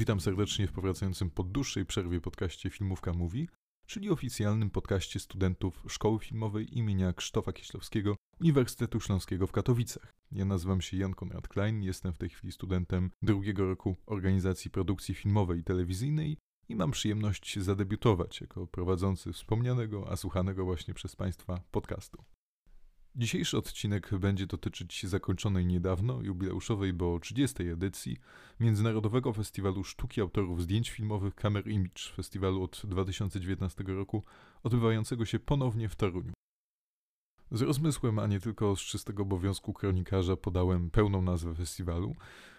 Witam serdecznie w powracającym po dłuższej przerwie podcaście Filmówka Mówi, czyli oficjalnym podcaście studentów Szkoły Filmowej imienia Krzysztofa Kieślowskiego Uniwersytetu Śląskiego w Katowicach. Ja nazywam się Jan Konrad Klein, jestem w tej chwili studentem drugiego roku organizacji produkcji filmowej i telewizyjnej i mam przyjemność zadebiutować jako prowadzący wspomnianego, a słuchanego właśnie przez Państwa podcastu. Dzisiejszy odcinek będzie dotyczyć zakończonej niedawno jubileuszowej, bo 30. edycji Międzynarodowego Festiwalu Sztuki Autorów Zdjęć Filmowych Camera Image, festiwalu od 2019 roku, odbywającego się ponownie w Toruniu. Z rozmysłem, a nie tylko z czystego obowiązku kronikarza podałem pełną nazwę festiwalu,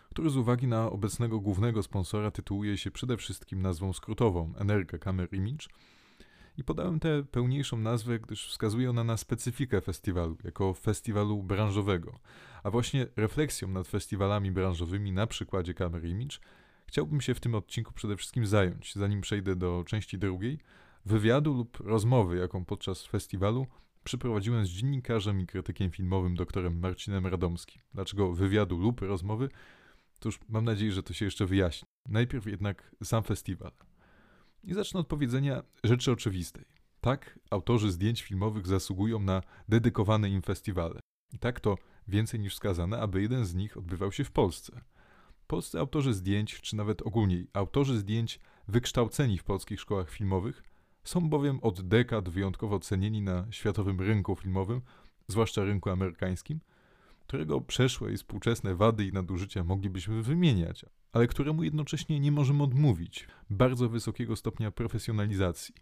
który z uwagi na obecnego głównego sponsora tytułuje się przede wszystkim nazwą skrótową Energa Camera Image – i podałem tę pełniejszą nazwę, gdyż wskazuje ona na specyfikę festiwalu, jako festiwalu branżowego. A właśnie refleksją nad festiwalami branżowymi na przykładzie Camera Image chciałbym się w tym odcinku przede wszystkim zająć, zanim przejdę do części drugiej, wywiadu lub rozmowy, jaką podczas festiwalu przeprowadziłem z dziennikarzem i krytykiem filmowym doktorem Marcinem Radomskim. Dlaczego wywiadu lub rozmowy? Cóż, mam nadzieję, że to się jeszcze wyjaśni. Najpierw jednak sam festiwal. I zacznę od powiedzenia rzeczy oczywistej. Tak, autorzy zdjęć filmowych zasługują na dedykowane im festiwale. I tak to więcej niż wskazane, aby jeden z nich odbywał się w Polsce. Polscy autorzy zdjęć, czy nawet ogólniej autorzy zdjęć wykształceni w polskich szkołach filmowych, są bowiem od dekad wyjątkowo cenieni na światowym rynku filmowym, zwłaszcza rynku amerykańskim, którego przeszłe i współczesne wady i nadużycia moglibyśmy wymieniać, ale któremu jednocześnie nie możemy odmówić bardzo wysokiego stopnia profesjonalizacji.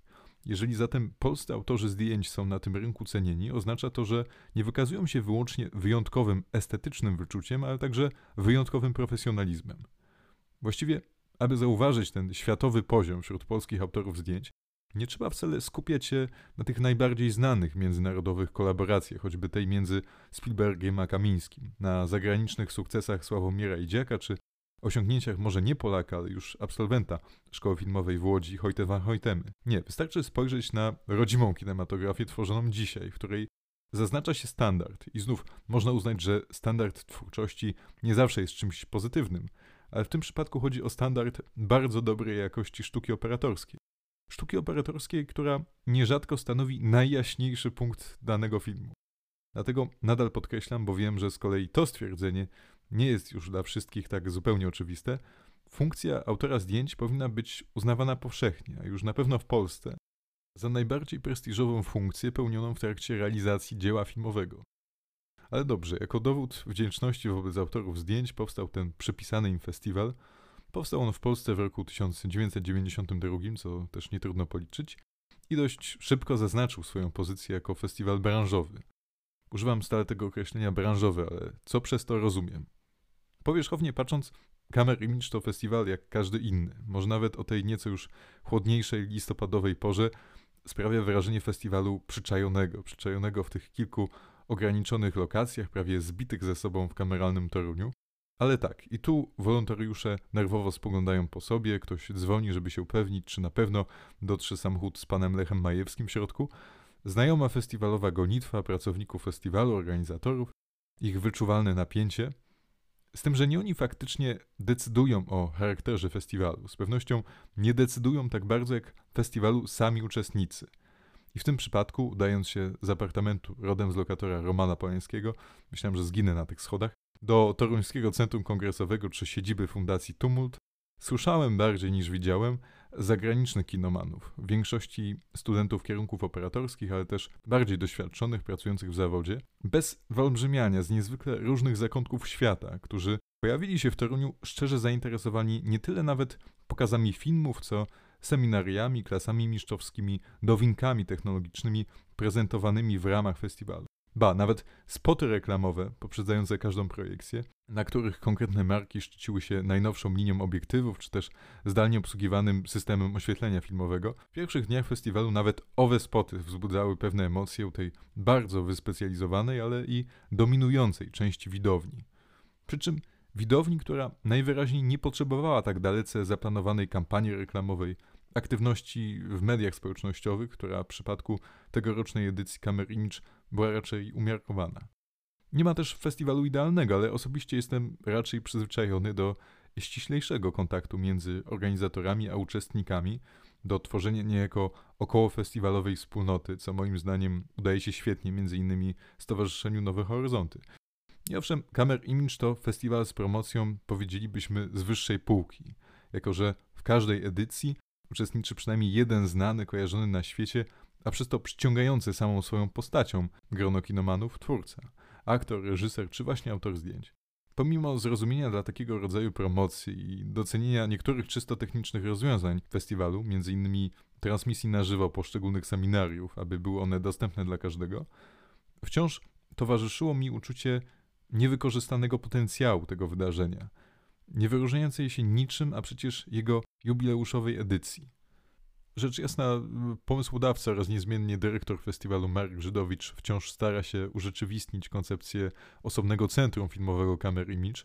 Jeżeli zatem polscy autorzy zdjęć są na tym rynku cenieni, oznacza to, że nie wykazują się wyłącznie wyjątkowym estetycznym wyczuciem, ale także wyjątkowym profesjonalizmem. Właściwie, aby zauważyć ten światowy poziom wśród polskich autorów zdjęć, nie trzeba wcale skupiać się na tych najbardziej znanych międzynarodowych kolaboracjach, choćby tej między Spielbergiem a Kamińskim, na zagranicznych sukcesach Sławomira Idziaka czy osiągnięciach może nie Polaka, ale już absolwenta szkoły filmowej w Łodzi Hojte van Hojtemy. Nie, wystarczy spojrzeć na rodzimą kinematografię tworzoną dzisiaj, w której zaznacza się standard. I znów można uznać, że standard twórczości nie zawsze jest czymś pozytywnym, ale w tym przypadku chodzi o standard bardzo dobrej jakości sztuki operatorskiej. Sztuki operatorskiej, która nierzadko stanowi najjaśniejszy punkt danego filmu. Dlatego nadal podkreślam, bo wiem, że z kolei to stwierdzenie nie jest już dla wszystkich tak zupełnie oczywiste. Funkcja autora zdjęć powinna być uznawana powszechnie, a już na pewno w Polsce, za najbardziej prestiżową funkcję pełnioną w trakcie realizacji dzieła filmowego. Ale dobrze, jako dowód wdzięczności wobec autorów zdjęć powstał ten przypisany im festiwal. Powstał on w Polsce w roku 1992, co też nie trudno policzyć, i dość szybko zaznaczył swoją pozycję jako festiwal branżowy. Używam stale tego określenia branżowy, ale co przez to rozumiem? Powierzchownie patrząc, Kamer Image to festiwal jak każdy inny. Może nawet o tej nieco już chłodniejszej listopadowej porze sprawia wrażenie festiwalu przyczajonego, przyczajonego w tych kilku ograniczonych lokacjach, prawie zbitych ze sobą w kameralnym Toruniu. Ale tak, i tu wolontariusze nerwowo spoglądają po sobie, ktoś dzwoni, żeby się upewnić, czy na pewno dotrze samochód z panem Lechem Majewskim w środku. Znajoma festiwalowa gonitwa pracowników festiwalu, organizatorów, ich wyczuwalne napięcie – z tym, że nie oni faktycznie decydują o charakterze festiwalu. Z pewnością nie decydują tak bardzo jak festiwalu sami uczestnicy. I w tym przypadku, udając się z apartamentu rodem z lokatora Romana Polańskiego, myślałem, że zginę na tych schodach, do Toruńskiego Centrum Kongresowego czy siedziby Fundacji Tumult, słyszałem bardziej niż widziałem zagranicznych kinomanów, w większości studentów kierunków operatorskich, ale też bardziej doświadczonych, pracujących w zawodzie, bez wyolbrzymiania z niezwykle różnych zakątków świata, którzy pojawili się w Toruniu szczerze zainteresowani nie tyle nawet pokazami filmów, co seminariami, klasami mistrzowskimi, nowinkami technologicznymi prezentowanymi w ramach festiwalu. Ba, nawet spoty reklamowe poprzedzające każdą projekcję, na których konkretne marki szczyciły się najnowszą linią obiektywów, czy też zdalnie obsługiwanym systemem oświetlenia filmowego. W pierwszych dniach festiwalu nawet owe spoty wzbudzały pewne emocje u tej bardzo wyspecjalizowanej, ale i dominującej części widowni. Przy czym widowni, która najwyraźniej nie potrzebowała tak dalece zaplanowanej kampanii reklamowej, aktywności w mediach społecznościowych, która w przypadku tegorocznej edycji Camera Image była raczej umiarkowana. Nie ma też festiwalu idealnego, ale osobiście jestem raczej przyzwyczajony do ściślejszego kontaktu między organizatorami a uczestnikami, do tworzenia niejako około festiwalowej wspólnoty, co moim zdaniem udaje się świetnie innymi Stowarzyszeniu Nowe Horyzonty. I owszem, Kamer Image to festiwal z promocją, powiedzielibyśmy, z wyższej półki, jako że w każdej edycji uczestniczy przynajmniej jeden znany, kojarzony na świecie, a przez to przyciągający samą swoją postacią grono kinomanów twórca, aktor, reżyser czy właśnie autor zdjęć. Pomimo zrozumienia dla takiego rodzaju promocji i docenienia niektórych czysto technicznych rozwiązań festiwalu, m.in. transmisji na żywo poszczególnych seminariów, aby były one dostępne dla każdego, wciąż towarzyszyło mi uczucie niewykorzystanego potencjału tego wydarzenia, nie wyróżniającej się niczym, a przecież jego jubileuszowej edycji. Rzecz jasna, pomysłodawca oraz niezmiennie dyrektor festiwalu Marek Żydowicz wciąż stara się urzeczywistnić koncepcję osobnego centrum filmowego Camera Image.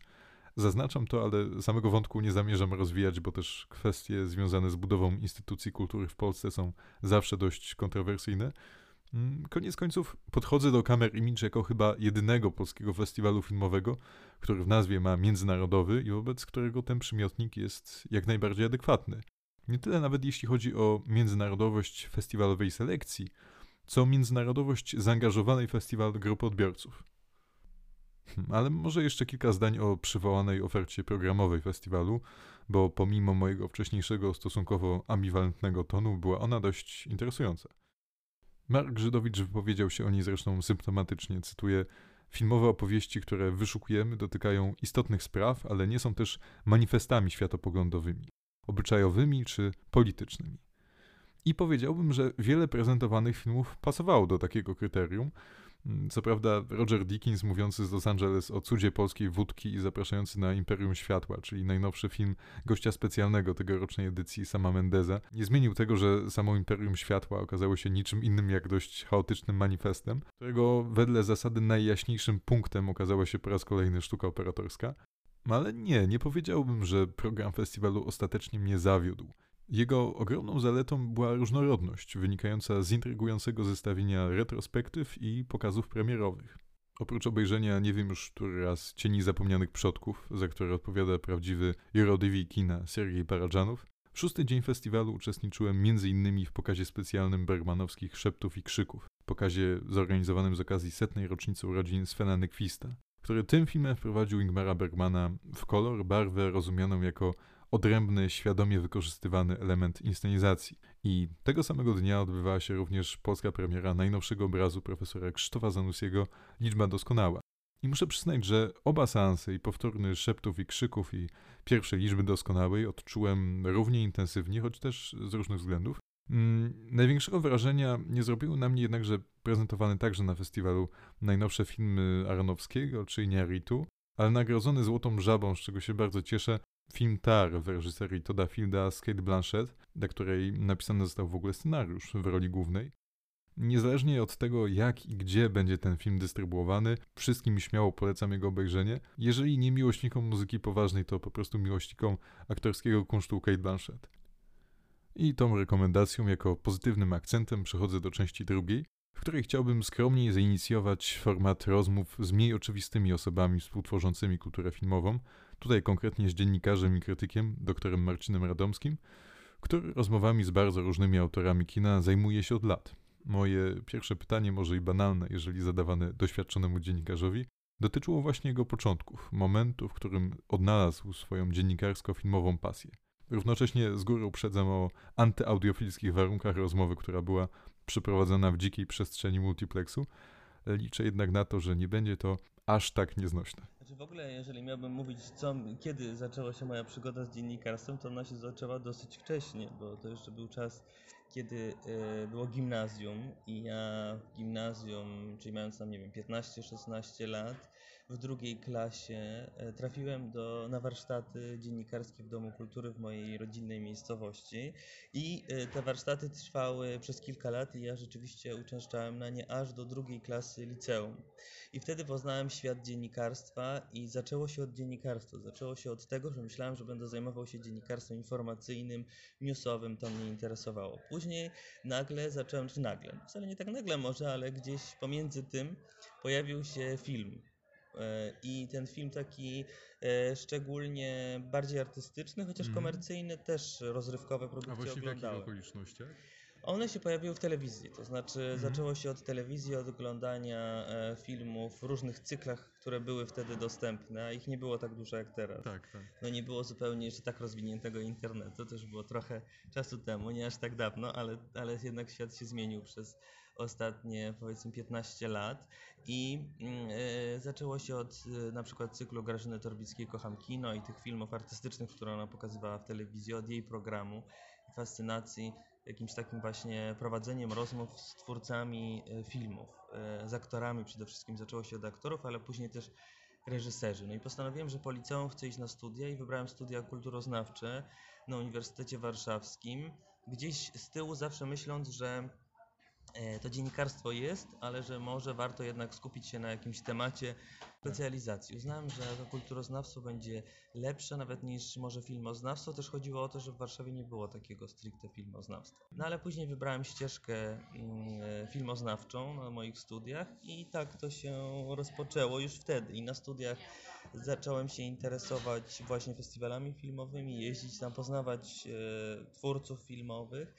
Zaznaczam to, ale samego wątku nie zamierzam rozwijać, bo też kwestie związane z budową instytucji kultury w Polsce są zawsze dość kontrowersyjne. Mm, koniec końców podchodzę do Camera Image jako chyba jedynego polskiego festiwalu filmowego, który w nazwie ma międzynarodowy i wobec którego ten przymiotnik jest jak najbardziej adekwatny. Nie tyle nawet jeśli chodzi o międzynarodowość festiwalowej selekcji, co międzynarodowość zaangażowanej festiwal grupy odbiorców. Hmm, ale może jeszcze kilka zdań o przywołanej ofercie programowej festiwalu, bo pomimo mojego wcześniejszego stosunkowo ambiwalentnego tonu, była ona dość interesująca. Mark Żydowicz wypowiedział się o niej zresztą symptomatycznie, cytuję: Filmowe opowieści, które wyszukujemy, dotykają istotnych spraw, ale nie są też manifestami światopoglądowymi obyczajowymi czy politycznymi. I powiedziałbym, że wiele prezentowanych filmów pasowało do takiego kryterium. Mm, co prawda, Roger Dickens, mówiący z Los Angeles o cudzie polskiej wódki i zapraszający na Imperium Światła, czyli najnowszy film gościa specjalnego tegorocznej edycji sama Mendeza, nie zmienił tego, że samo Imperium Światła okazało się niczym innym jak dość chaotycznym manifestem, którego wedle zasady najjaśniejszym punktem okazała się po raz kolejny sztuka operatorska. Ale nie, nie powiedziałbym, że program festiwalu ostatecznie mnie zawiódł. Jego ogromną zaletą była różnorodność, wynikająca z intrygującego zestawienia retrospektyw i pokazów premierowych. Oprócz obejrzenia, nie wiem już który raz, Cieni Zapomnianych Przodków, za które odpowiada prawdziwy Jurodywi kina Sergiej Paradżanów, w szósty dzień festiwalu uczestniczyłem m.in. w pokazie specjalnym bergmanowskich Szeptów i Krzyków, pokazie zorganizowanym z okazji setnej rocznicy urodzin Svena Nyquista który tym filmem wprowadził Ingmara Bergmana w kolor, barwę rozumianą jako odrębny, świadomie wykorzystywany element inscenizacji. I tego samego dnia odbywała się również polska premiera najnowszego obrazu profesora Krzysztofa Zanussiego Liczba Doskonała. I muszę przyznać, że oba seanse, i powtórny szeptów i krzyków, i pierwszej liczby doskonałej odczułem równie intensywnie, choć też z różnych względów. Mm, największego wrażenia nie zrobiły na mnie jednakże prezentowane także na festiwalu najnowsze filmy Aronowskiego, czy Iñárritu, ale nagrodzony Złotą Żabą, z czego się bardzo cieszę, film Tar w reżyserii Toda Fielda z Kate Blanchett, dla której napisany został w ogóle scenariusz w roli głównej. Niezależnie od tego, jak i gdzie będzie ten film dystrybuowany, wszystkim śmiało polecam jego obejrzenie. Jeżeli nie miłośnikom muzyki poważnej, to po prostu miłośnikom aktorskiego kunsztu Kate Blanchett. I tą rekomendacją jako pozytywnym akcentem przechodzę do części drugiej, w której chciałbym skromniej zainicjować format rozmów z mniej oczywistymi osobami współtworzącymi kulturę filmową, tutaj konkretnie z dziennikarzem i krytykiem, doktorem Marcinem Radomskim, który rozmowami z bardzo różnymi autorami kina zajmuje się od lat. Moje pierwsze pytanie, może i banalne, jeżeli zadawane doświadczonemu dziennikarzowi, dotyczyło właśnie jego początków, momentu, w którym odnalazł swoją dziennikarsko-filmową pasję. Równocześnie z góry uprzedzam o antyaudiofilskich warunkach rozmowy, która była przeprowadzona w dzikiej przestrzeni multiplexu. Liczę jednak na to, że nie będzie to aż tak nieznośne. Znaczy w ogóle, jeżeli miałbym mówić, co, kiedy zaczęła się moja przygoda z dziennikarstwem, to ona się zaczęła dosyć wcześnie, bo to jeszcze był czas, kiedy y, było gimnazjum i ja w gimnazjum, czyli mając tam, nie wiem, 15-16 lat, w drugiej klasie e, trafiłem do, na warsztaty dziennikarskie w Domu Kultury w mojej rodzinnej miejscowości i e, te warsztaty trwały przez kilka lat i ja rzeczywiście uczęszczałem na nie aż do drugiej klasy liceum. I wtedy poznałem świat dziennikarstwa i zaczęło się od dziennikarstwa. Zaczęło się od tego, że myślałem, że będę zajmował się dziennikarstwem informacyjnym, newsowym, to mnie interesowało. Później nagle zacząłem, czy nagle, wcale nie tak nagle może, ale gdzieś pomiędzy tym pojawił się film I ten film taki e, szczególnie bardziej artystyczny, chociaż Mhm. komercyjny, też rozrywkowe A produkcje właściwie w jakich okolicznościach? One się pojawiły w telewizji, to znaczy Mhm. zaczęło się od telewizji, od oglądania e, filmów w różnych cyklach, które były wtedy dostępne, a ich nie było tak dużo jak teraz. Tak, tak. No nie było zupełnie jeszcze tak rozwiniętego internetu, to już było trochę czasu temu, nie aż tak dawno, ale, ale jednak świat się zmienił przez ostatnie powiedzmy 15 lat i e, zaczęło się od e, na przykład cyklu Grażyny Torbickiej Kocham Kino i tych filmów artystycznych, które ona pokazywała w telewizji, od jej programu fascynacji jakimś takim właśnie prowadzeniem rozmów z twórcami e, filmów, e, z aktorami przede wszystkim. Zaczęło się od aktorów, ale później też reżyserzy. No i postanowiłem, że po liceum chcę iść na studia i wybrałem studia kulturoznawcze na Uniwersytecie Warszawskim. Gdzieś z tyłu zawsze myśląc, że to dziennikarstwo jest, ale że może warto jednak skupić się na jakimś temacie specjalizacji. Uznałem, że kulturoznawstwo będzie lepsze nawet niż może filmoznawstwo. Też chodziło o to, że w Warszawie nie było takiego stricte filmoznawstwa. No ale później wybrałem ścieżkę mm, e, filmoznawczą na moich studiach i tak to się rozpoczęło już wtedy. I na studiach zacząłem się interesować właśnie festiwalami filmowymi, jeździć tam, poznawać e, twórców filmowych.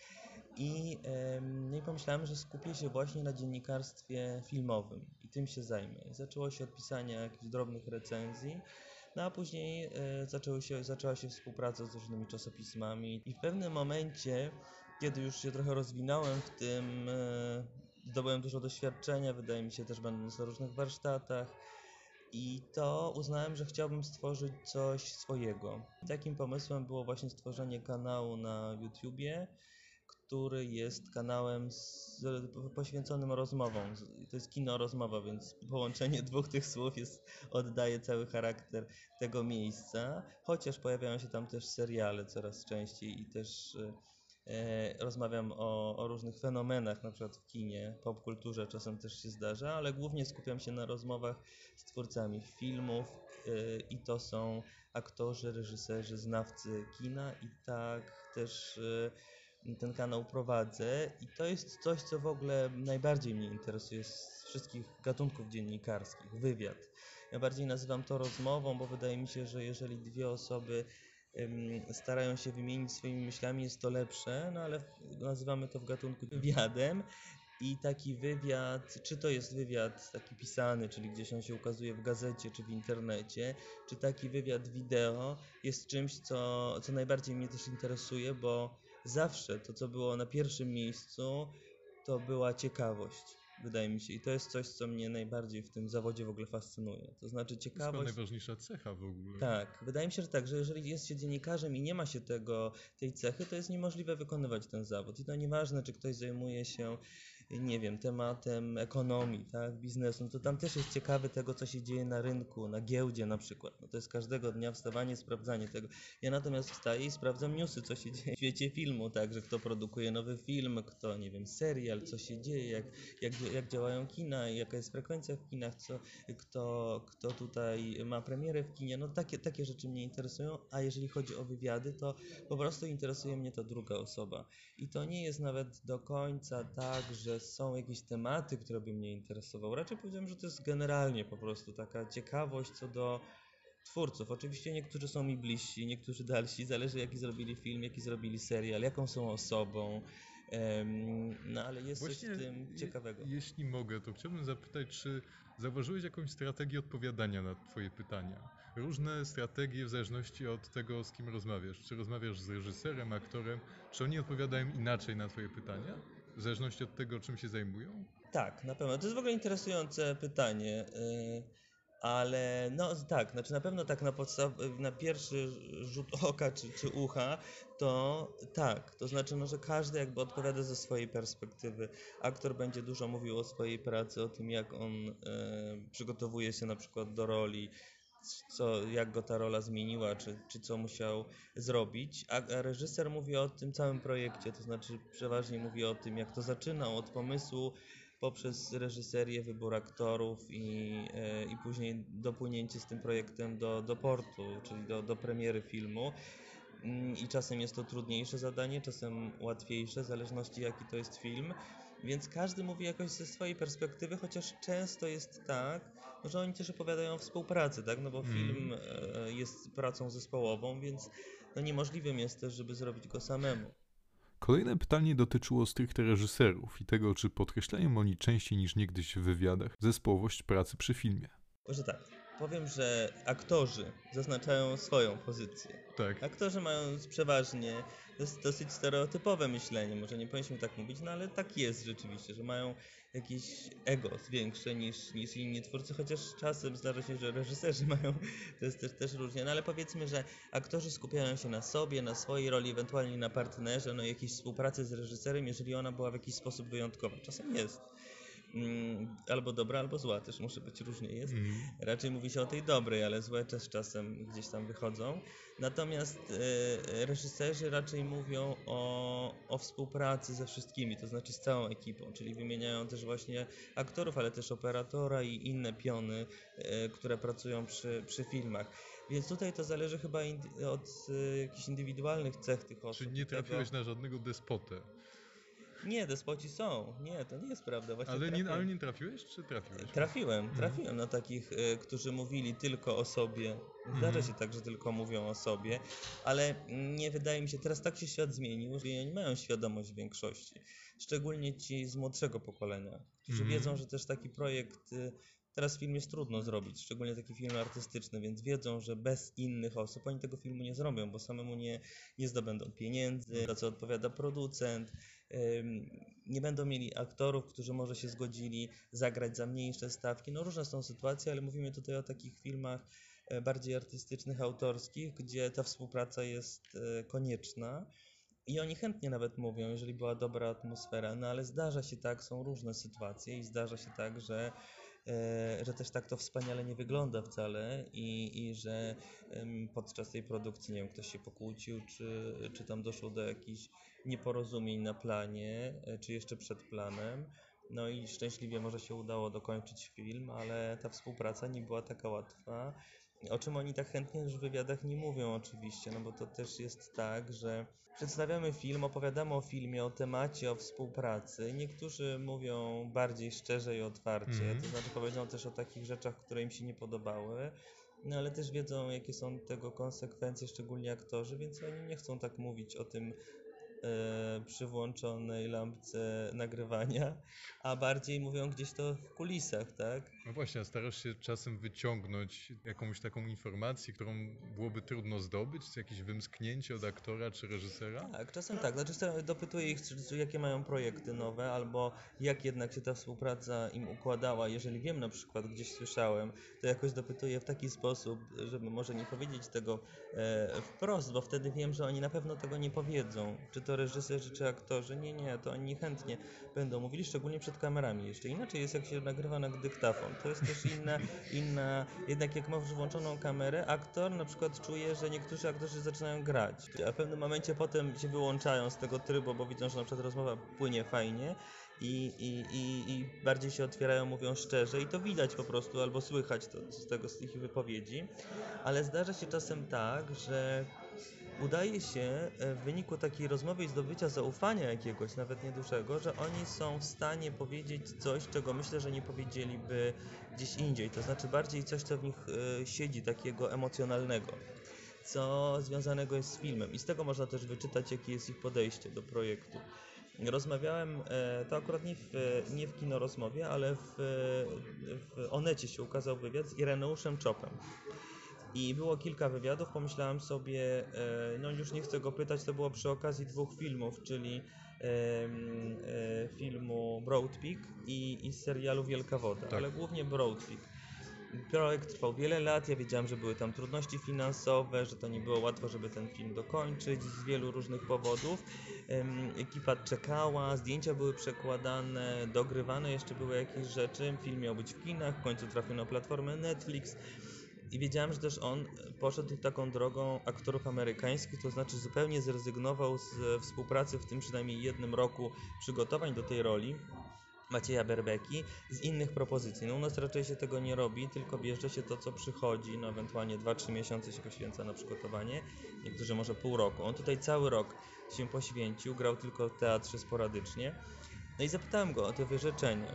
I, no i pomyślałem, że skupię się właśnie na dziennikarstwie filmowym i tym się zajmę. I zaczęło się od pisania jakichś drobnych recenzji, no a później e, zaczęło się, zaczęła się współpraca z różnymi czasopismami i w pewnym momencie, kiedy już się trochę rozwinąłem w tym, e, zdobyłem dużo doświadczenia, wydaje mi się też będąc na różnych warsztatach, i to uznałem, że chciałbym stworzyć coś swojego. Takim pomysłem było właśnie stworzenie kanału na YouTubie, który jest kanałem z, poświęconym rozmowom. To jest kino rozmowa, więc połączenie dwóch tych słów jest, oddaje cały charakter tego miejsca. Chociaż pojawiają się tam też seriale coraz częściej i też e, e, rozmawiam o, o różnych fenomenach, na przykład w kinie, popkulturze czasem też się zdarza, ale głównie skupiam się na rozmowach z twórcami filmów e, i to są aktorzy, reżyserzy, znawcy kina i tak też e, ten kanał prowadzę i to jest coś, co w ogóle najbardziej mnie interesuje z wszystkich gatunków dziennikarskich, wywiad. Ja bardziej nazywam to rozmową, bo wydaje mi się, że jeżeli dwie osoby starają się wymienić swoimi myślami, jest to lepsze, no ale nazywamy to w gatunku wywiadem. I taki wywiad, czy to jest wywiad taki pisany, czyli gdzieś on się ukazuje w gazecie czy w internecie, czy taki wywiad wideo jest czymś, co, co najbardziej mnie też interesuje, bo zawsze to, co było na pierwszym miejscu, to była ciekawość, wydaje mi się. I to jest coś, co mnie najbardziej w tym zawodzie w ogóle fascynuje. To znaczy To jest ciekawość. najważniejsza cecha w ogóle. Tak, wydaje mi się, że tak, że jeżeli jest się dziennikarzem i nie ma się tego, tej cechy, to jest niemożliwe wykonywać ten zawód. I to nieważne, czy ktoś zajmuje się, nie wiem, tematem ekonomii, tak, biznesu, no to tam też jest ciekawe tego, co się dzieje na rynku, na giełdzie na przykład. No to jest każdego dnia wstawanie, sprawdzanie tego. Ja natomiast wstaję i sprawdzam newsy, co się dzieje w świecie filmu, tak, że kto produkuje nowy film, kto, nie wiem, serial, co się dzieje, jak, jak, jak działają kina, jaka jest frekwencja w kinach, co, kto, kto tutaj ma premierę w kinie, no takie, takie rzeczy mnie interesują, a jeżeli chodzi o wywiady, to po prostu interesuje mnie ta druga osoba. I to nie jest nawet do końca tak, że są jakieś tematy, które by mnie interesowały. Raczej powiedziałbym, że to jest generalnie po prostu taka ciekawość co do twórców. Oczywiście niektórzy są mi bliżsi, niektórzy dalsi, zależy jaki zrobili film, jaki zrobili serial, jaką są osobą. No ale jest Właśnie, coś w tym je- ciekawego. Jeśli mogę, to chciałbym zapytać, czy zauważyłeś jakąś strategię odpowiadania na Twoje pytania? Różne strategie w zależności od tego, z kim rozmawiasz. Czy rozmawiasz z reżyserem, aktorem, czy oni odpowiadają inaczej na Twoje pytania? W zależności od tego, czym się zajmują? Tak, na pewno. To jest w ogóle interesujące pytanie. y, Ale no tak, znaczy na pewno tak na podstaw, na pierwszy rzut oka czy, czy ucha, to tak. To znaczy, no, że każdy jakby odpowiada ze swojej perspektywy. Aktor będzie dużo mówił o swojej pracy, o tym jak on e, przygotowuje się na przykład do roli, co, jak go ta rola zmieniła, czy, czy co musiał zrobić, a, a reżyser mówi o tym całym projekcie, to znaczy przeważnie mówi o tym, jak to zaczynał, od pomysłu poprzez reżyserię, wybór aktorów i, e, i później dopłynięcie z tym projektem do, do portu, czyli do, do premiery filmu. Mm, I czasem jest to trudniejsze zadanie, czasem łatwiejsze, w zależności jaki to jest film. Więc każdy mówi jakoś ze swojej perspektywy, chociaż często jest tak, że oni też opowiadają o współpracy, tak? No bo Mm. film e, jest pracą zespołową, więc no niemożliwym jest też, żeby zrobić go samemu. Kolejne pytanie dotyczyło stricte reżyserów i tego, czy podkreślają oni częściej niż niegdyś w wywiadach zespołowość pracy przy filmie. Może tak, powiem, że aktorzy zaznaczają swoją pozycję. Tak. Aktorzy mają przeważnie dos- dosyć stereotypowe myślenie, może nie powinniśmy tak mówić, no ale tak jest rzeczywiście, że mają jakieś ego większe niż, niż inni twórcy, chociaż czasem zdarza się, że reżyserzy mają, to jest też, też różnie, no ale powiedzmy, że aktorzy skupiają się na sobie, na swojej roli, ewentualnie na partnerze, no jakiejś współpracy z reżyserem, jeżeli ona była w jakiś sposób wyjątkowa. Czasem jest. Mm, Albo dobra, albo zła, też może być różnie jest. Mm. Raczej mówi się o tej dobrej, ale złe też czasem gdzieś tam wychodzą. Natomiast e, reżyserzy raczej mówią o, o współpracy ze wszystkimi, to znaczy z całą ekipą, czyli wymieniają też właśnie aktorów, ale też operatora i inne piony, e, które pracują przy, przy filmach. Więc tutaj to zależy chyba od e, jakichś indywidualnych cech tych osób. Czyli nie trafiłeś na żadnego despotę. Nie, despoci są. Nie, to nie jest prawda. Właśnie Ale nie, ale nie trafiłeś, czy trafiłeś? Trafiłem, Mhm. trafiłem na takich, y, którzy mówili tylko o sobie. Zdarza Mhm. się tak, że tylko mówią o sobie, ale nie wydaje mi się, teraz tak się świat zmienił, że oni mają świadomość w większości. Szczególnie ci z młodszego pokolenia, którzy Mhm. wiedzą, że też taki projekt, y, teraz film jest trudno zrobić, szczególnie taki film artystyczny, więc wiedzą, że bez innych osób oni tego filmu nie zrobią, bo samemu nie, nie zdobędą pieniędzy, za co odpowiada producent. Nie będą mieli aktorów, którzy może się zgodzili zagrać za mniejsze stawki. No różne są sytuacje, ale mówimy tutaj o takich filmach e, bardziej artystycznych, autorskich, gdzie ta współpraca jest e, konieczna. I oni chętnie nawet mówią, jeżeli była dobra atmosfera, no ale zdarza się tak, są różne sytuacje i zdarza się tak, że, że też tak to wspaniale nie wygląda wcale i, i że podczas tej produkcji, nie wiem, ktoś się pokłócił, czy, czy tam doszło do jakichś nieporozumień na planie, e, czy jeszcze przed planem. No i szczęśliwie może się udało dokończyć film, ale ta współpraca nie była taka łatwa. O czym oni tak chętnie już w wywiadach nie mówią oczywiście, no bo to też jest tak, że przedstawiamy film, opowiadamy o filmie, o temacie, o współpracy. Niektórzy mówią bardziej szczerze i otwarcie, Mhm. to znaczy powiedzą też o takich rzeczach, które im się nie podobały. No ale też wiedzą, jakie są tego konsekwencje, szczególnie aktorzy, więc oni nie chcą tak mówić o tym przy włączonej lampce nagrywania, a bardziej mówią gdzieś to w kulisach, tak? No właśnie, a starasz się czasem wyciągnąć jakąś taką informację, którą byłoby trudno zdobyć, jakieś wymsknięcie od aktora czy reżysera? Tak, czasem tak. Znaczy dopytuję ich, jakie mają projekty nowe, albo jak jednak się ta współpraca im układała. Jeżeli wiem na przykład, gdzieś słyszałem, to jakoś dopytuję w taki sposób, żeby może nie powiedzieć tego e, wprost, bo wtedy wiem, że oni na pewno tego nie powiedzą. Czy to reżyserzy, czy aktorzy. Nie, nie, to oni chętnie będą mówili, szczególnie przed kamerami jeszcze. Inaczej jest, jak się nagrywa na dyktafon. To jest też inna, inna, jednak jak masz włączoną kamerę, aktor na przykład czuje, że niektórzy aktorzy zaczynają grać, a w pewnym momencie potem się wyłączają z tego trybu, bo widzą, że na przykład rozmowa płynie fajnie i, i, i, i bardziej się otwierają, mówią szczerze i to widać po prostu, albo słychać to z tego, z wypowiedzi, ale zdarza się czasem tak, że udaje się e, w wyniku takiej rozmowy i zdobycia zaufania jakiegoś, nawet niedużego, że oni są w stanie powiedzieć coś, czego myślę, że nie powiedzieliby gdzieś indziej. To znaczy bardziej coś, co w nich e, siedzi, takiego emocjonalnego, co związanego jest z filmem. I z tego można też wyczytać, jakie jest ich podejście do projektu. Rozmawiałem, e, to akurat nie w, nie w kinorozmowie, ale w, w Onecie się ukazał wywiad z Ireneuszem Czopem. I było kilka wywiadów, pomyślałem sobie, e, no już nie chcę go pytać, to było przy okazji dwóch filmów, czyli e, filmu Broad Peak i, i serialu Wielka Woda, Tak. ale głównie Broad Peak. Projekt trwał wiele lat, ja wiedziałem, że były tam trudności finansowe, że to nie było łatwo, żeby ten film dokończyć z wielu różnych powodów. Ekipa czekała, zdjęcia były przekładane, dogrywane jeszcze były jakieś rzeczy. Film miał być w kinach, w końcu trafił na platformę Netflix. I wiedziałem, że też on poszedł taką drogą aktorów amerykańskich, to znaczy zupełnie zrezygnował z e, współpracy w tym przynajmniej jednym roku przygotowań do tej roli. Macieja Berbeki z innych propozycji. No u nas raczej się tego nie robi, tylko bierze się to, co przychodzi, no ewentualnie 2-3 miesiące się poświęca na przygotowanie, niektórzy może pół roku. On tutaj cały rok się poświęcił, grał tylko w teatrze sporadycznie. No i zapytałem go o te wyrzeczenia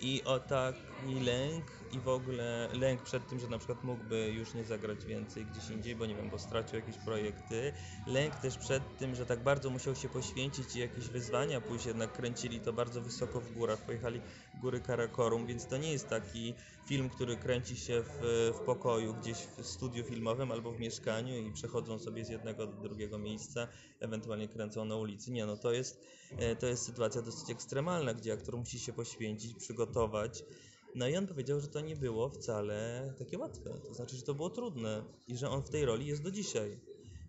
i o taki lęk i w ogóle lęk przed tym, że na przykład mógłby już nie zagrać więcej gdzieś indziej, bo nie wiem, bo stracił jakieś projekty. Lęk też przed tym, że tak bardzo musiał się poświęcić i jakieś wyzwania pójść, jednak kręcili to bardzo wysoko w górach, pojechali góry Karakorum, więc to nie jest taki film, który kręci się w, w pokoju gdzieś w studiu filmowym albo w mieszkaniu i przechodzą sobie z jednego do drugiego miejsca, ewentualnie kręcą na ulicy. Nie, no to jest, e, to jest sytuacja dosyć ekstremalna, gdzie aktor musi się poświęcić, przygotować, no i on powiedział, że to nie było wcale takie łatwe. To znaczy, że to było trudne i że on w tej roli jest do dzisiaj.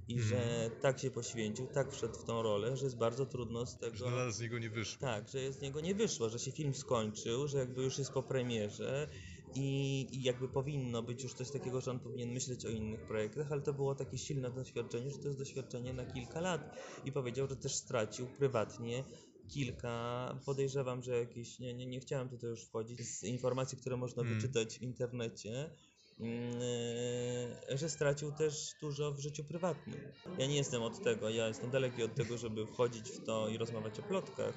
I mm. że tak się poświęcił, tak wszedł w tą rolę, że jest bardzo trudno z tego. Że nadal z niego nie wyszło. Tak, że z niego nie wyszło, że się film skończył, że jakby już jest po premierze i, i jakby powinno być już coś takiego, że on powinien myśleć o innych projektach, ale to było takie silne doświadczenie, że to jest doświadczenie na kilka lat. I powiedział, że też stracił prywatnie kilka, podejrzewam, że jakieś, nie, nie, nie chciałem tutaj już wchodzić, z informacji, które można hmm. wyczytać w internecie, yy, że stracił też dużo w życiu prywatnym. Ja nie jestem od tego, ja jestem daleki od tego, żeby wchodzić w to i rozmawiać o plotkach,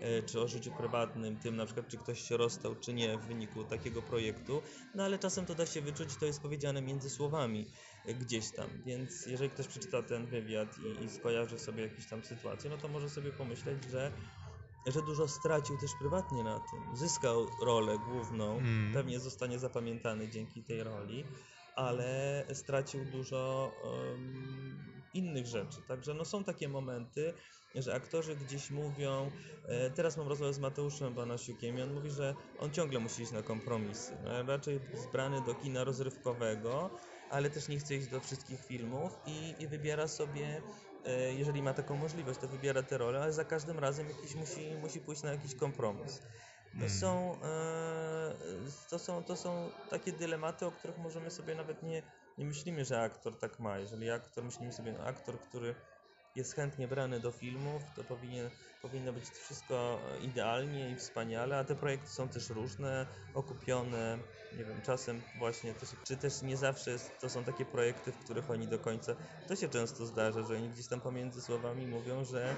yy, czy o życiu prywatnym, tym na przykład, czy ktoś się rozstał, czy nie w wyniku takiego projektu, no ale czasem to da się wyczuć, to jest powiedziane między słowami yy, gdzieś tam, więc jeżeli ktoś przeczyta ten wywiad i, i skojarzy sobie jakieś tam sytuacje, no to może sobie pomyśleć, że że dużo stracił też prywatnie na tym. Zyskał rolę główną, mm. pewnie zostanie zapamiętany dzięki tej roli, ale stracił dużo um, innych rzeczy. Także no, są takie momenty, że aktorzy gdzieś mówią, e, teraz mam rozmowę z Mateuszem Banasiukiem i on mówi, że on ciągle musi iść na kompromisy. No, raczej zbrany do kina rozrywkowego, ale też nie chce iść do wszystkich filmów i, i wybiera sobie jeżeli ma taką możliwość, to wybiera tę rolę, ale za każdym razem jakiś musi, musi pójść na jakiś kompromis. To, hmm. są, e, to, są, to są takie dylematy, o których możemy sobie nawet nie, nie myślimy, że aktor tak ma. Jeżeli aktor, myślimy sobie, no aktor, który jest chętnie brany do filmów, to powinien, powinno być wszystko idealnie i wspaniale, a te projekty są też różne, okupione, nie wiem, czasem właśnie, też, czy też nie zawsze jest, to są takie projekty, w których oni do końca, to się często zdarza, że oni gdzieś tam pomiędzy słowami mówią, że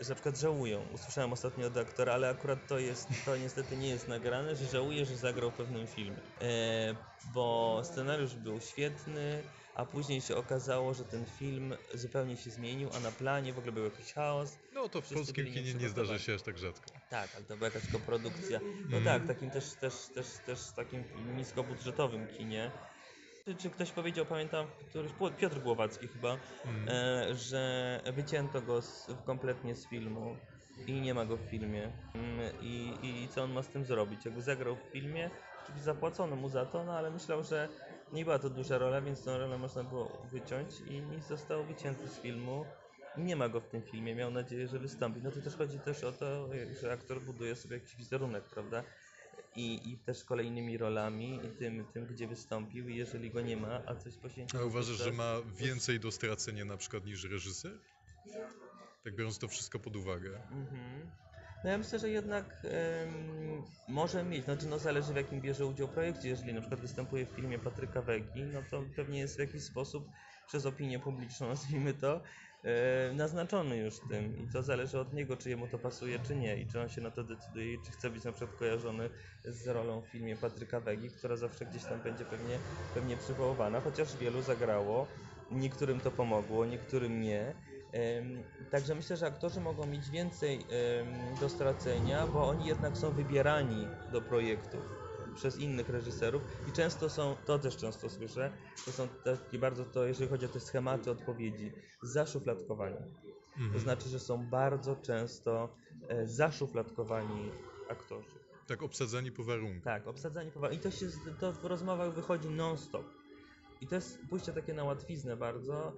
że na przykład żałują. Usłyszałem ostatnio od aktora, ale akurat to jest, to niestety nie jest nagrane, że żałuje, że zagrał w pewnym filmie. E, bo scenariusz był świetny, a później się okazało, że ten film zupełnie się zmienił, a na planie w ogóle był jakiś chaos. No to w polskim kinie nie zdarza się aż tak rzadko. Tak, ale to była jakaś koprodukcja. No mm. tak, takim też, też, też, też takim niskobudżetowym kinie. Czy, czy ktoś powiedział, pamiętam, któryś, Piotr Głowacki chyba, mm. e, że wycięto go z, kompletnie z filmu i nie ma go w filmie. Mm, I, I co on ma z tym zrobić? Jakby zagrał w filmie, oczywiście zapłacono mu za to, no ale myślał, że nie była to duża rola, więc tę rolę można było wyciąć i został wycięty z filmu. Nie ma go w tym filmie, miał nadzieję, że wystąpi. No to też chodzi też o to, że aktor buduje sobie jakiś wizerunek, prawda? I, i też kolejnymi rolami i tym, tym, gdzie wystąpił i jeżeli go nie ma, a coś poświęcił... A uważasz, że ma więcej do stracenia na przykład niż reżyser? Tak biorąc to wszystko pod uwagę. Mhm. No ja myślę, że jednak ym, może mieć, znaczy no zależy w jakim bierze udział projekcie. Jeżeli na przykład występuje w filmie Patryka Wegi, no to pewnie jest w jakiś sposób przez opinię publiczną, nazwijmy to, yy, naznaczony już tym. I to zależy od niego, czy jemu to pasuje, czy nie. I czy on się na to decyduje czy chce być na przykład kojarzony z rolą w filmie Patryka Wegi, która zawsze gdzieś tam będzie pewnie, pewnie przywoływana, chociaż wielu zagrało, niektórym to pomogło, niektórym nie. Także myślę, że aktorzy mogą mieć więcej do stracenia, bo oni jednak są wybierani do projektów przez innych reżyserów i często są, to też często słyszę, to są takie bardzo to, jeżeli chodzi o te schematy odpowiedzi, zaszufladkowani. Mhm. To znaczy, że są bardzo często e, zaszufladkowani aktorzy. Tak, obsadzani po warunkach. Tak, obsadzani po warunkach. I to, się, to w rozmowach wychodzi non-stop. I to jest pójście takie na łatwiznę bardzo,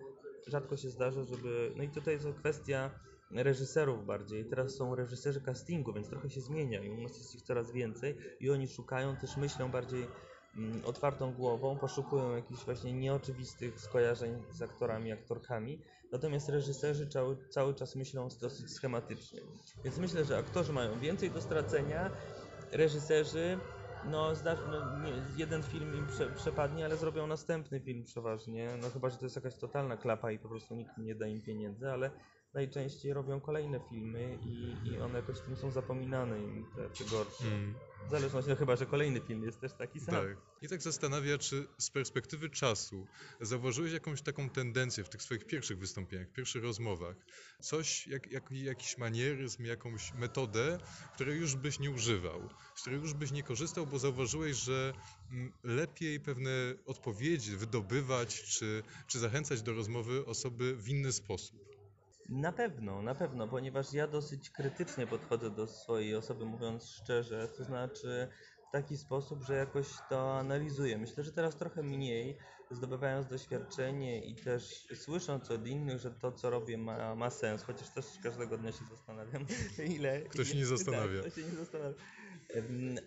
rzadko się zdarza, żeby. No i tutaj jest kwestia reżyserów bardziej. Teraz są reżyserzy castingu, więc trochę się zmienia i u nas jest ich coraz więcej i oni szukają, też myślą bardziej mm, otwartą głową, poszukują jakichś właśnie nieoczywistych skojarzeń z aktorami, aktorkami. Natomiast reżyserzy cały, cały czas myślą dosyć schematycznie. Więc myślę, że aktorzy mają więcej do stracenia, reżyserzy no, zdarzy, no nie, jeden film im prze, przepadnie, ale zrobią następny film przeważnie. No chyba, że to jest jakaś totalna klapa i po prostu nikt nie da im pieniędzy, ale najczęściej robią kolejne filmy i, i one jakoś tym są zapominane im te, te gorsze. Mm. W zależności, no chyba, że kolejny film jest też taki sam. Tak. I tak zastanawia, czy z perspektywy czasu zauważyłeś jakąś taką tendencję w tych swoich pierwszych wystąpieniach, pierwszych rozmowach, coś, jak, jak, jakiś manieryzm, jakąś metodę, której już byś nie używał, z której już byś nie korzystał, bo zauważyłeś, że mm, lepiej pewne odpowiedzi wydobywać, czy, czy zachęcać do rozmowy osoby w inny sposób. Na pewno, na pewno, ponieważ ja dosyć krytycznie podchodzę do swojej osoby, mówiąc szczerze, to znaczy w taki sposób, że jakoś to analizuję. Myślę, że teraz trochę mniej, zdobywając doświadczenie i też słysząc od innych, że to, co robię, ma, ma sens, chociaż też każdego dnia się zastanawiam, ile. Kto się nie zastanawia. Tak, kto się nie zastanawia.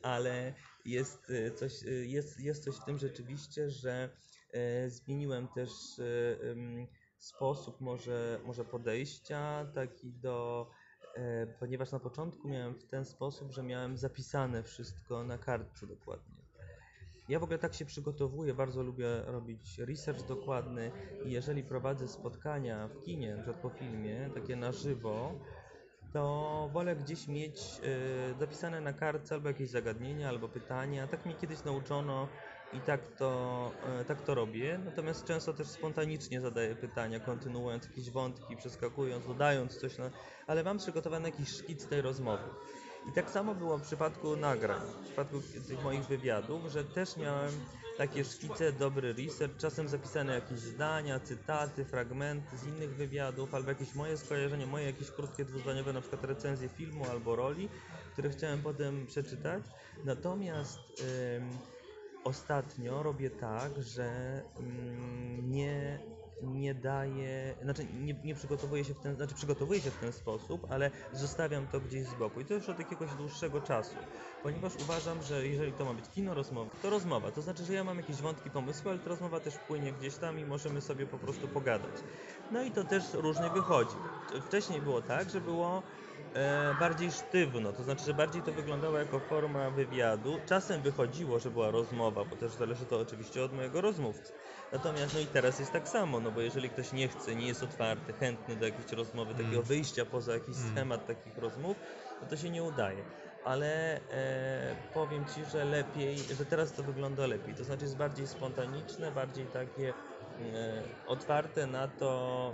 Ale jest y, coś, y, jest, jest coś w tym rzeczywiście, że y, zmieniłem też sposób może, może podejścia taki do, e, ponieważ na początku miałem w ten sposób, że miałem zapisane wszystko na kartce dokładnie. Ja w ogóle tak się przygotowuję, bardzo lubię robić research dokładny i jeżeli prowadzę spotkania w kinie, na przykład po filmie, takie na żywo, to wolę gdzieś mieć y, zapisane na kartce albo jakieś zagadnienia, albo pytania. Tak mnie kiedyś nauczono i tak to, e, tak to robię. Natomiast często też spontanicznie zadaję pytania, kontynuując jakieś wątki, przeskakując, dodając coś, na... ale mam przygotowany jakiś szkic tej rozmowy. I tak samo było w przypadku nagrań, w przypadku tych moich wywiadów, że też miałem takie szkice, dobry research, czasem zapisane jakieś zdania, cytaty, fragmenty z innych wywiadów, albo jakieś moje skojarzenie, moje jakieś krótkie dwuzdaniowe, na przykład recenzje filmu albo roli, które chciałem potem przeczytać. Natomiast ostatnio robię tak, że mm, nie, nie daję, znaczy nie, nie przygotowuję się w ten, znaczy przygotowuję się w ten sposób, ale zostawiam to gdzieś z boku i to już od jakiegoś dłuższego czasu, ponieważ uważam, że jeżeli to ma być kino rozmowa, to rozmowa, to znaczy, że ja mam jakieś wątki, pomysły, ale ta rozmowa też płynie gdzieś tam i możemy sobie po prostu pogadać. No i to też różnie wychodzi. Wcześniej było tak, że było bardziej sztywno, to znaczy, że bardziej to wyglądało jako forma wywiadu. Czasem wychodziło, że była rozmowa, bo też zależy to oczywiście od mojego rozmówcy. Natomiast no i teraz jest tak samo, no bo jeżeli ktoś nie chce, nie jest otwarty, chętny do jakiejś rozmowy, takiego mm. wyjścia poza jakiś mm. schemat takich rozmów, no to się nie udaje. Ale e, powiem Ci, że lepiej, że teraz to wygląda lepiej. To znaczy jest bardziej spontaniczne, bardziej takie e, otwarte na to,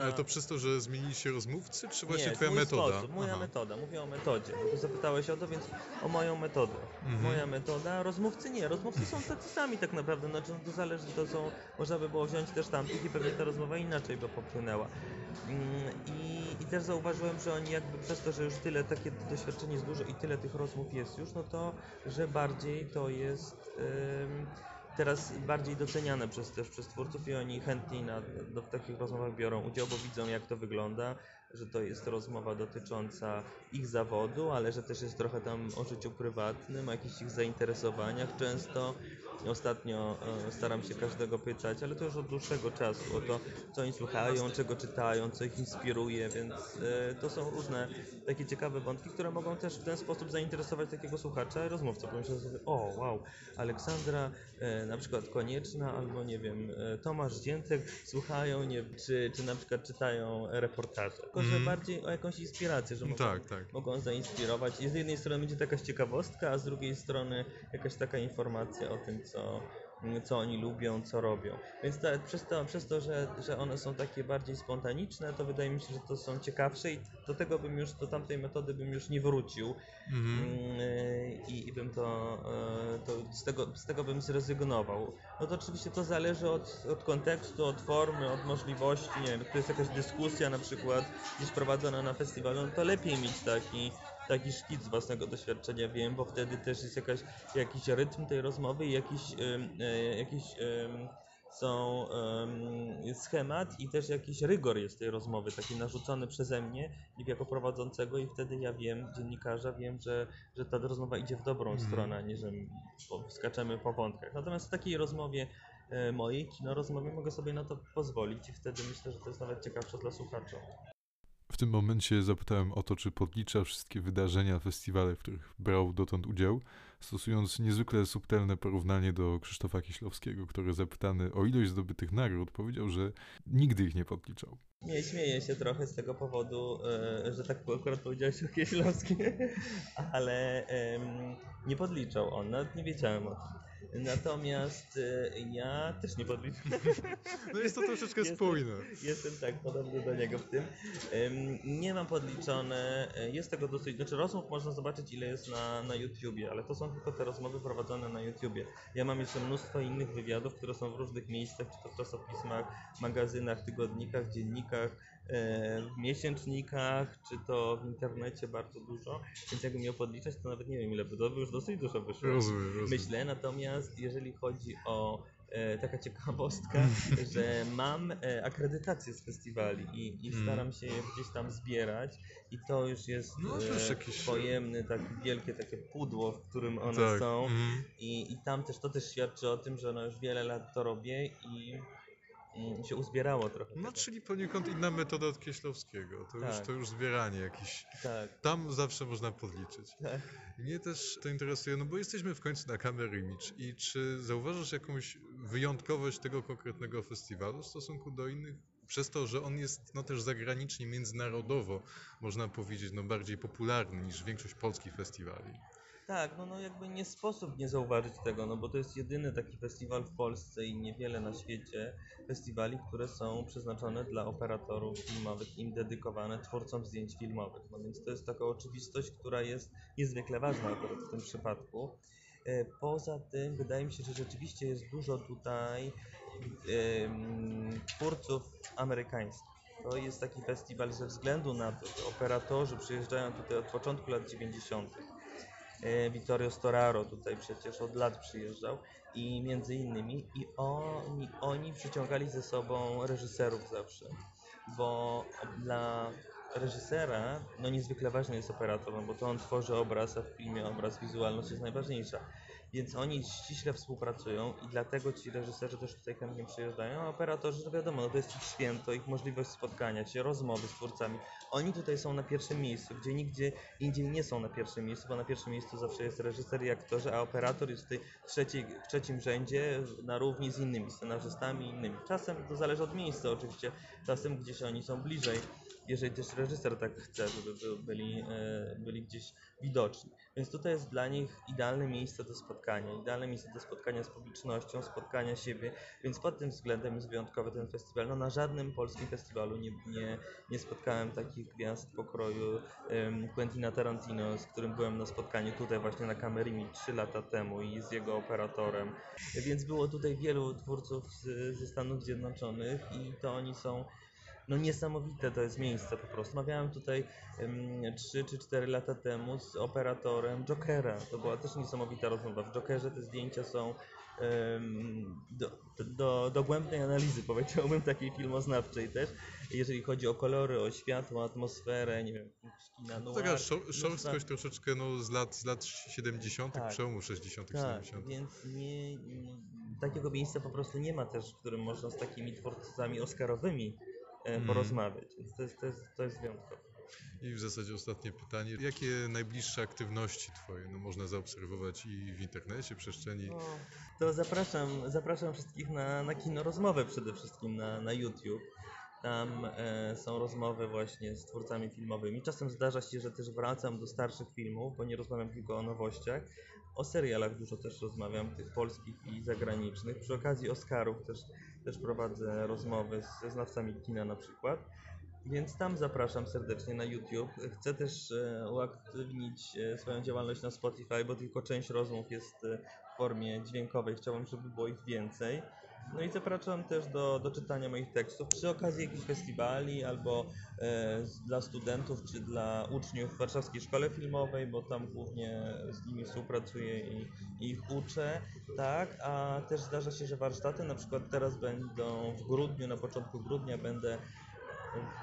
Ale to przez to, że zmienili się rozmówcy, czy właśnie nie, twoja mój metoda? Sposób, moja Aha. metoda, mówię o metodzie, bo tu zapytałeś o to, więc o moją metodę. Mhm. Moja metoda, rozmówcy nie, rozmówcy są tacy sami tak naprawdę, znaczy to zależy, to są, można by było wziąć też tamtych i pewnie ta rozmowa inaczej by popłynęła. Mm, I, I też zauważyłem, że oni jakby przez to, że już tyle, takie doświadczenie jest duże i tyle tych rozmów jest już, no to, że bardziej to jest... Yy, teraz bardziej doceniane przez, też przez twórców i oni chętniej na, do, w takich rozmowach biorą udział, bo widzą jak to wygląda, że to jest rozmowa dotycząca ich zawodu, ale że też jest trochę tam o życiu prywatnym, o jakichś ich zainteresowaniach często. Ostatnio e, staram się każdego pytać, ale to już od dłuższego czasu, o to, co oni słuchają, czego czytają, co ich inspiruje, więc e, to są różne takie ciekawe wątki, które mogą też w ten sposób zainteresować takiego słuchacza i rozmówcę. Pomyślę sobie, o wow, Aleksandra e, na przykład Konieczna albo nie wiem, Tomasz Dziętek słuchają, nie, czy, czy na przykład czytają reportaże. Tylko, że mm. bardziej o jakąś inspirację, że mogą, tak, tak. mogą zainspirować. I z jednej strony będzie to jakaś ciekawostka, a z drugiej strony jakaś taka informacja o tym, co, co oni lubią, co robią. Więc przez to, przez to że, że one są takie bardziej spontaniczne, to wydaje mi się, że to są ciekawsze i do tego bym już, do tamtej metody bym już nie wrócił mhm. mm, i, i bym to, e, to z, tego, z tego bym zrezygnował. No to oczywiście to zależy od, od kontekstu, od formy, od możliwości, nie wiem, to jest jakaś dyskusja na przykład gdzieś prowadzona na festiwalu, no to lepiej mieć taki taki szkic z własnego doświadczenia wiem, bo wtedy też jest jakaś, jakiś rytm tej rozmowy i jakiś, jakiś są schemat i też jakiś rygor jest tej rozmowy, taki narzucony przeze mnie jako prowadzącego i wtedy ja wiem, dziennikarza, wiem, że, że ta rozmowa idzie w dobrą mm. stronę, a nie że skaczemy po wątkach. Natomiast w takiej rozmowie e, mojej, kino rozmowie mogę sobie na to pozwolić i wtedy myślę, że to jest nawet ciekawsze dla słuchacza. W tym momencie zapytałem o to, czy podlicza wszystkie wydarzenia, festiwale, w których brał dotąd udział, stosując niezwykle subtelne porównanie do Krzysztofa Kieślowskiego, który zapytany o ilość zdobytych nagród powiedział, że nigdy ich nie podliczał. Nie, śmieję się trochę z tego powodu, e, że tak akurat powiedziałeś o Kieślowskim, ale nie podliczał on, nawet nie wiedziałem o tym. Natomiast e, ja też nie podliczam. No jest to troszeczkę jestem, spójne. Jestem tak podobny do niego w tym. Nie mam podliczone, e, jest tego dosyć, znaczy rozmów można zobaczyć ile jest na, na YouTubie, ale to są tylko te rozmowy prowadzone na YouTubie. Ja mam jeszcze mnóstwo innych wywiadów, które są w różnych miejscach, czy to w czasopismach, magazynach, tygodnikach, dziennikach, w miesięcznikach, czy to w internecie bardzo dużo, więc jakbym miał podliczać, to nawet nie wiem ile by to już dosyć dużo wyszło. Rozumiem, rozumiem. Myślę, natomiast jeżeli chodzi o e, taka ciekawostka, że mam e, akredytację z festiwali i, i mm. staram się je gdzieś tam zbierać i to już jest no, e, jakieś... pojemny, takie wielkie takie pudło, w którym one tak. są mm. I, i tam też to też świadczy o tym, że no już wiele lat to robię i i się uzbierało trochę. No, tego. czyli poniekąd inna metoda od Kieślowskiego. To, tak. już, to już zbieranie jakieś. Tak. Tam zawsze można podliczyć. Tak. Mnie też to interesuje, no bo jesteśmy w końcu na Camera Image i czy zauważasz jakąś wyjątkowość tego konkretnego festiwalu w stosunku do innych? Przez to, że on jest no też zagranicznie, międzynarodowo, można powiedzieć, no bardziej popularny niż większość polskich festiwali. Tak, no, no jakby nie sposób nie zauważyć tego, no bo to jest jedyny taki festiwal w Polsce i niewiele na świecie festiwali, które są przeznaczone dla operatorów filmowych, im dedykowane twórcom zdjęć filmowych. No więc to jest taka oczywistość, która jest niezwykle ważna akurat w tym przypadku. E, poza tym wydaje mi się, że rzeczywiście jest dużo tutaj twórców amerykańskich. To jest taki festiwal ze względu na to, że operatorzy przyjeżdżają tutaj od początku lat 90 E, Vittorio Storaro tutaj przecież od lat przyjeżdżał i między innymi i oni, oni przyciągali ze sobą reżyserów zawsze, bo dla reżysera no niezwykle ważny jest operator, no bo to on tworzy obraz, a w filmie obraz, wizualność jest najważniejsza. Więc oni ściśle współpracują i dlatego ci reżyserzy też tutaj chętnie przyjeżdżają, a operatorzy, to wiadomo, no to jest ich święto, ich możliwość spotkania się, rozmowy z twórcami. Oni tutaj są na pierwszym miejscu, gdzie nigdzie indziej nie są na pierwszym miejscu, bo na pierwszym miejscu zawsze jest reżyser i aktorzy, a operator jest tutaj w, trzeciej, w trzecim rzędzie na równi z innymi scenarzystami i innymi. Czasem to zależy od miejsca oczywiście, czasem gdzieś oni są bliżej jeżeli też reżyser tak chce, żeby byli, e, byli gdzieś widoczni. Więc tutaj jest dla nich idealne miejsce do spotkania, idealne miejsce do spotkania z publicznością, spotkania siebie, więc pod tym względem jest wyjątkowy ten festiwal. No na żadnym polskim festiwalu nie, nie, nie spotkałem takich gwiazd pokroju um, Quentina Tarantino, z którym byłem na spotkaniu tutaj właśnie na Kamerimi 3 lata temu i z jego operatorem. Więc było tutaj wielu twórców z, ze Stanów Zjednoczonych i to oni są no niesamowite to jest miejsce po prostu. Mawiałem tutaj um, 3 czy 4 lata temu z operatorem Jokera. To była też niesamowita rozmowa. W Jokerze te zdjęcia są um, do, do dogłębnej analizy, powiedziałbym, takiej filmoznawczej też, jeżeli chodzi o kolory, o światło, atmosferę, nie wiem, kina noir. Taka szorstkość troszeczkę no, z, lat, z lat 70., tak, przełomu 60., tak, 70. więc nie, nie, takiego miejsca po prostu nie ma też, w którym można z takimi twórcami oscarowymi. Porozmawiać. Więc to jest, to, jest, to jest wyjątkowe. I w zasadzie ostatnie pytanie. Jakie najbliższe aktywności Twoje no, można zaobserwować i w internecie, przestrzeni? No, to zapraszam, zapraszam wszystkich na, na kino rozmowę przede wszystkim na, na YouTube. Tam e, są rozmowy właśnie z twórcami filmowymi. Czasem zdarza się, że też wracam do starszych filmów, bo nie rozmawiam tylko o nowościach. O serialach dużo też rozmawiam, tych polskich i zagranicznych. Przy okazji Oscarów też też prowadzę rozmowy ze znawcami kina na przykład. Więc tam zapraszam serdecznie na YouTube. Chcę też e, uaktywnić e, swoją działalność na Spotify, bo tylko część rozmów jest e, w formie dźwiękowej. Chciałbym, żeby było ich więcej. No i zapraszam też do, do czytania moich tekstów. Przy okazji jakichś festiwali albo e, dla studentów czy dla uczniów w Warszawskiej Szkole Filmowej, bo tam głównie z nimi współpracuję i, i ich uczę, tak, a też zdarza się, że warsztaty na przykład teraz będą w grudniu, na początku grudnia będę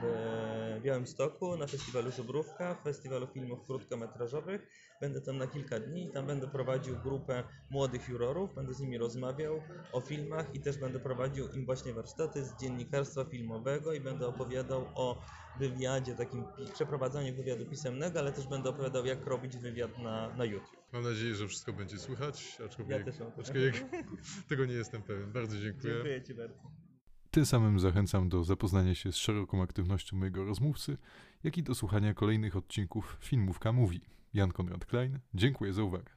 w Białymstoku na festiwalu Żubrówka, festiwalu filmów krótkometrażowych. Będę tam na kilka dni i tam będę prowadził grupę młodych jurorów, będę z nimi rozmawiał o filmach i też będę prowadził im właśnie warsztaty z dziennikarstwa filmowego i będę opowiadał o wywiadzie, takim przeprowadzaniu wywiadu pisemnego, ale też będę opowiadał jak robić wywiad na, na YouTube. Mam nadzieję, że wszystko będzie słychać, aczkolwiek, Ja aczkolwiek tego nie jestem pewien. Bardzo dziękuję. Dziękuję Ci bardzo. Tym samym zachęcam do zapoznania się z szeroką aktywnością mojego rozmówcy, jak i do słuchania kolejnych odcinków Filmówka Mówi. Jan Konrad Klein, dziękuję za uwagę.